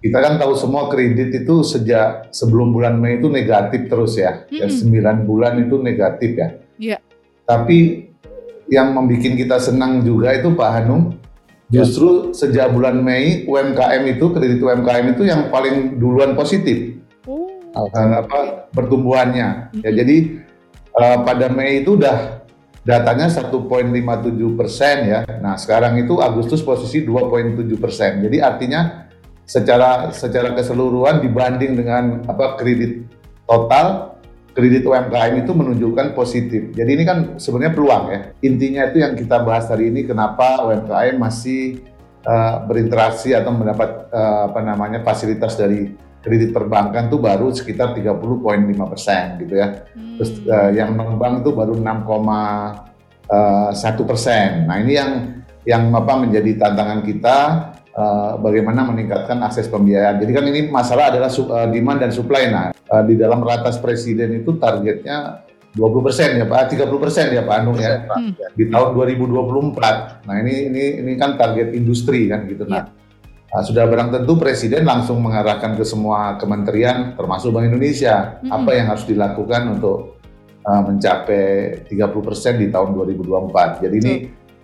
kita kan tahu semua kredit itu sejak sebelum bulan Mei itu negatif terus ya. Mm -hmm. Ya 9 bulan itu negatif ya. Iya. Tapi yang membuat kita senang juga itu Pak Hanum, justru sejak bulan Mei UMKM itu kredit UMKM itu yang paling duluan positif. Oh. apa pertumbuhannya. Mm -hmm. Ya jadi uh, pada Mei itu udah datanya 1.57 persen ya. Nah sekarang itu Agustus posisi 2.7 persen. Jadi artinya secara secara keseluruhan dibanding dengan apa kredit total kredit UMKM itu menunjukkan positif. Jadi ini kan sebenarnya peluang ya. Intinya itu yang kita bahas hari ini kenapa UMKM masih uh, berinteraksi atau mendapat uh, apa namanya fasilitas dari kredit perbankan tuh baru sekitar 30.5 persen gitu ya. Hmm. Terus uh, yang non bank tuh baru 6,1 persen. Nah ini yang yang apa menjadi tantangan kita uh, bagaimana meningkatkan akses pembiayaan. Jadi kan ini masalah adalah uh, demand dan supply. Nah, uh, di dalam ratas presiden itu targetnya 20 persen ya Pak, 30 persen ya Pak Anung ya hmm. di tahun 2024. Nah ini ini ini kan target industri kan gitu. Nah uh, sudah barang tentu presiden langsung mengarahkan ke semua kementerian termasuk Bank Indonesia hmm. apa yang harus dilakukan untuk uh, mencapai 30 persen di tahun 2024. Jadi ini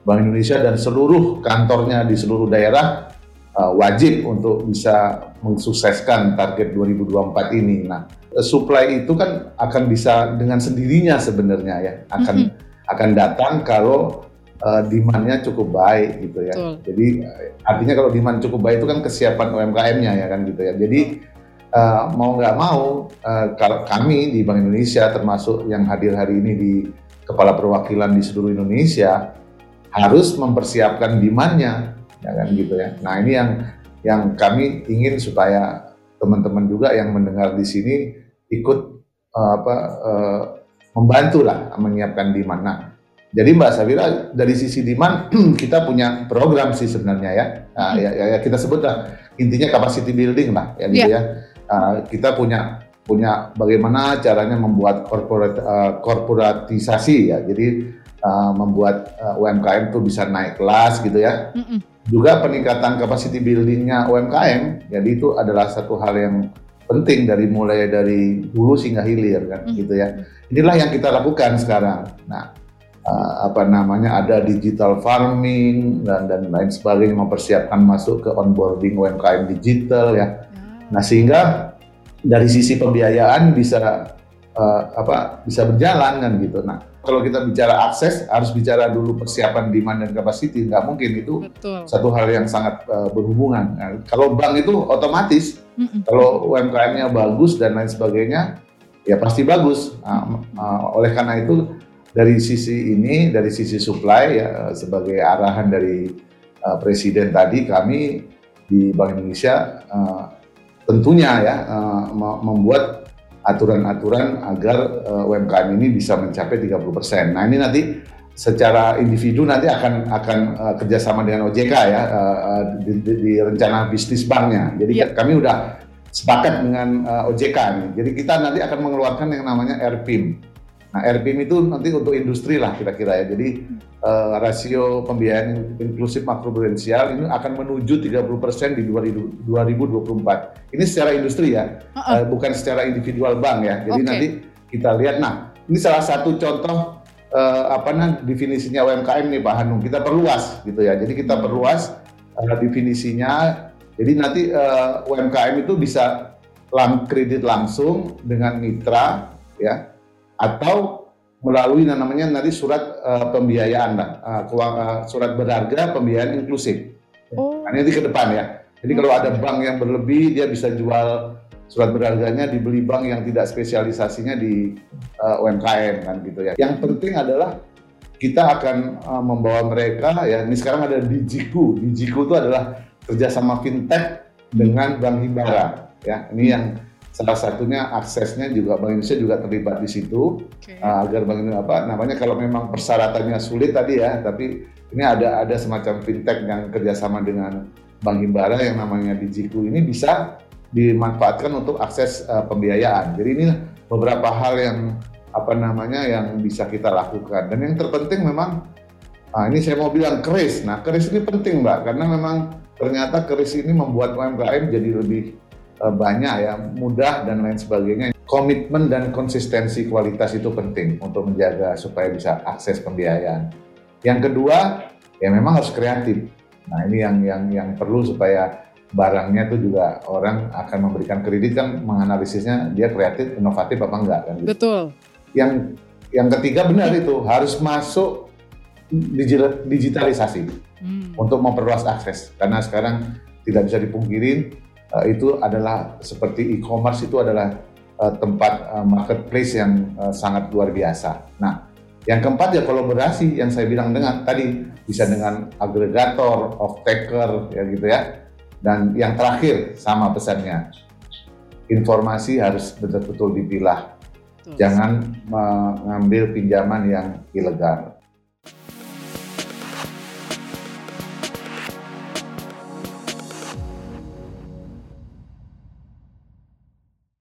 Bank Indonesia dan seluruh kantornya di seluruh daerah uh, wajib untuk bisa mensukseskan target 2024 ini. Nah, supply itu kan akan bisa dengan sendirinya sebenarnya ya akan mm -hmm. akan datang kalau uh, demandnya cukup baik gitu ya. Betul. Jadi artinya kalau demand cukup baik itu kan kesiapan UMKM-nya ya kan gitu ya. Jadi uh, mau nggak mau uh, kalau kami di Bank Indonesia termasuk yang hadir hari ini di kepala perwakilan di seluruh Indonesia harus mempersiapkan demandnya ya kan gitu ya. Nah ini yang yang kami ingin supaya teman-teman juga yang mendengar di sini ikut uh, apa uh, membantu lah menyiapkan demand. Nah, jadi Mbak Sabira dari sisi demand kita punya program sih sebenarnya ya. Nah, ya, ya, ya kita sebut lah intinya capacity building lah ya gitu yeah. ya. Uh, kita punya punya bagaimana caranya membuat korporat uh, korporatisasi ya. Jadi uh, membuat uh, UMKM tuh bisa naik kelas gitu ya. Mm -mm juga peningkatan capacity buildingnya UMKM, jadi itu adalah satu hal yang penting dari mulai dari hulu hingga hilir kan, mm. gitu ya. Inilah yang kita lakukan sekarang. Nah, uh, apa namanya ada digital farming dan dan lain sebagainya mempersiapkan masuk ke onboarding UMKM digital ya. Hmm. Nah sehingga dari sisi pembiayaan bisa uh, apa bisa berjalan kan gitu. Nah kalau kita bicara akses harus bicara dulu persiapan demand dan capacity nggak mungkin itu Betul. satu hal yang sangat uh, berhubungan nah, kalau bank itu otomatis mm -mm. kalau UMKM-nya bagus dan lain sebagainya ya pasti bagus nah, uh, oleh karena itu dari sisi ini dari sisi supply ya sebagai arahan dari uh, presiden tadi kami di Bank Indonesia uh, tentunya ya uh, membuat aturan-aturan agar uh, eh, UMKM ini bisa mencapai 30%. Nah ini nanti secara individu nanti akan akan uh, kerjasama dengan OJK ya uh, di, di, di rencana bisnis banknya. Jadi ya. kami udah sepakat dengan uh, OJK nih. Jadi kita nanti akan mengeluarkan yang namanya RPIM. Nah RPIM itu nanti untuk industri lah kira-kira ya. Jadi uh, rasio pembiayaan inklusif makroprudensial ini akan menuju 30% di 2024. Ini secara industri ya, uh -uh. Uh, bukan secara individual bank ya. Jadi okay. nanti kita lihat. Nah, ini salah satu contoh uh, apa nah definisinya UMKM nih Pak Hanung. Kita perluas gitu ya. Jadi kita perluas uh, definisinya. Jadi nanti uh, UMKM itu bisa lang kredit langsung dengan mitra ya atau melalui yang namanya nanti surat uh, pembiayaan lah, uh, uh, surat berharga pembiayaan inklusif. Oh. Nah, ini ke depan ya. Jadi kalau ada bank yang berlebih, dia bisa jual surat berharganya dibeli bank yang tidak spesialisasinya di uh, UMKM kan gitu ya. Yang penting adalah kita akan uh, membawa mereka ya. Ini sekarang ada Dijiku. Dijiku itu adalah kerjasama fintech dengan Bank Himbara ya. Ini yang salah satunya aksesnya juga Bank Indonesia juga terlibat di situ. Okay. uh, agar Bank Indonesia apa namanya kalau memang persyaratannya sulit tadi ya tapi ini ada ada semacam fintech yang kerjasama dengan Bank Himbara yang namanya Dijiku ini bisa dimanfaatkan untuk akses uh, pembiayaan. Jadi ini beberapa hal yang apa namanya yang bisa kita lakukan. Dan yang terpenting memang nah ini saya mau bilang keris. Nah keris ini penting mbak karena memang ternyata keris ini membuat UMKM jadi lebih banyak ya, mudah dan lain sebagainya. Komitmen dan konsistensi kualitas itu penting untuk menjaga supaya bisa akses pembiayaan. Yang kedua, ya memang harus kreatif. Nah ini yang yang yang perlu supaya barangnya itu juga orang akan memberikan kredit kan menganalisisnya dia kreatif, inovatif apa enggak kan? Gitu. Betul. Yang yang ketiga benar itu harus masuk digitalisasi hmm. untuk memperluas akses karena sekarang tidak bisa dipungkirin uh, itu adalah seperti e-commerce itu adalah uh, tempat uh, marketplace yang uh, sangat luar biasa. Nah, yang keempat ya kolaborasi yang saya bilang dengan tadi bisa dengan agregator, off taker ya gitu ya. Dan yang terakhir sama pesannya informasi harus betul-betul dipilah. Jangan mengambil pinjaman yang ilegal